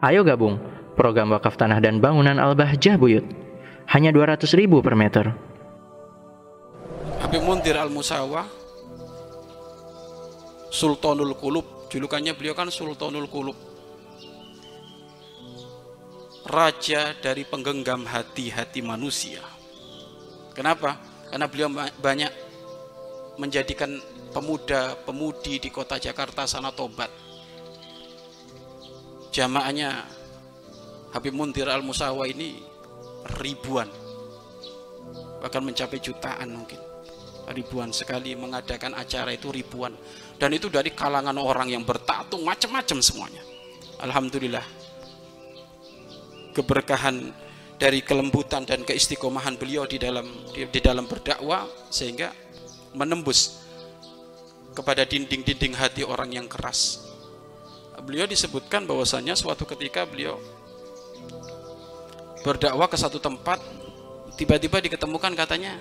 Ayo gabung program wakaf tanah dan bangunan Al-Bahjah Buyut. Hanya 200 ribu per meter. Habib Muntir Al-Musawa Sultanul Kulub julukannya beliau kan Sultanul Kulub raja dari penggenggam hati-hati manusia kenapa? karena beliau banyak menjadikan pemuda-pemudi di kota Jakarta sana tobat jamaahnya Habib Muntir Al-Musawa ini ribuan bahkan mencapai jutaan mungkin. Ribuan sekali mengadakan acara itu ribuan. Dan itu dari kalangan orang yang bertato macam-macam semuanya. Alhamdulillah keberkahan dari kelembutan dan keistiqomahan beliau di dalam di, di dalam berdakwah sehingga menembus kepada dinding-dinding hati orang yang keras beliau disebutkan bahwasanya suatu ketika beliau berdakwah ke satu tempat tiba-tiba diketemukan katanya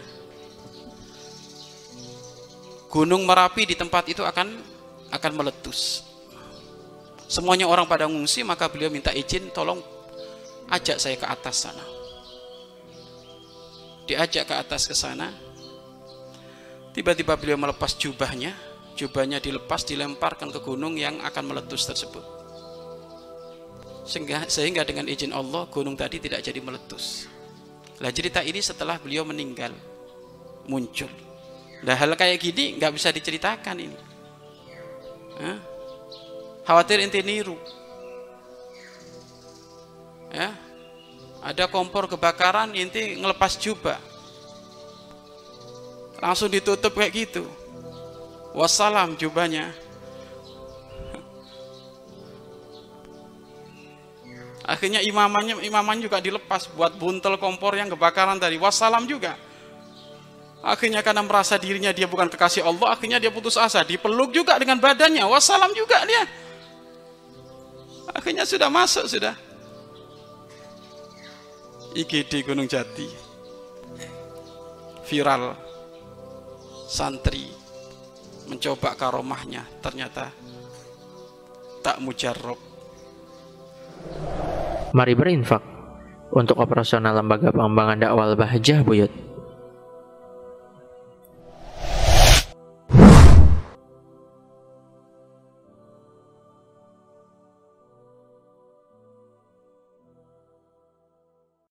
gunung Merapi di tempat itu akan akan meletus. Semuanya orang pada ngungsi maka beliau minta izin tolong ajak saya ke atas sana. Diajak ke atas ke sana. Tiba-tiba beliau melepas jubahnya jubahnya dilepas dilemparkan ke gunung yang akan meletus tersebut. Sehingga, sehingga dengan izin Allah gunung tadi tidak jadi meletus. Lah cerita ini setelah beliau meninggal muncul. Lah hal kayak gini nggak bisa diceritakan ini. Hah? khawatir inti niru. Ya? Ada kompor kebakaran inti ngelepas jubah. Langsung ditutup kayak gitu wassalam jubahnya akhirnya imamannya imaman juga dilepas buat buntel kompor yang kebakaran tadi. Wassalam juga. Akhirnya karena merasa dirinya dia bukan kekasih Allah akhirnya dia putus asa. Dipeluk juga dengan badannya. Wassalam juga dia. Akhirnya sudah masuk sudah. IGD Gunung Jati. Viral. Santri mencoba karomahnya ternyata tak mujarrob Mari berinfak untuk operasional lembaga pengembangan dakwah Bahjah Buyut.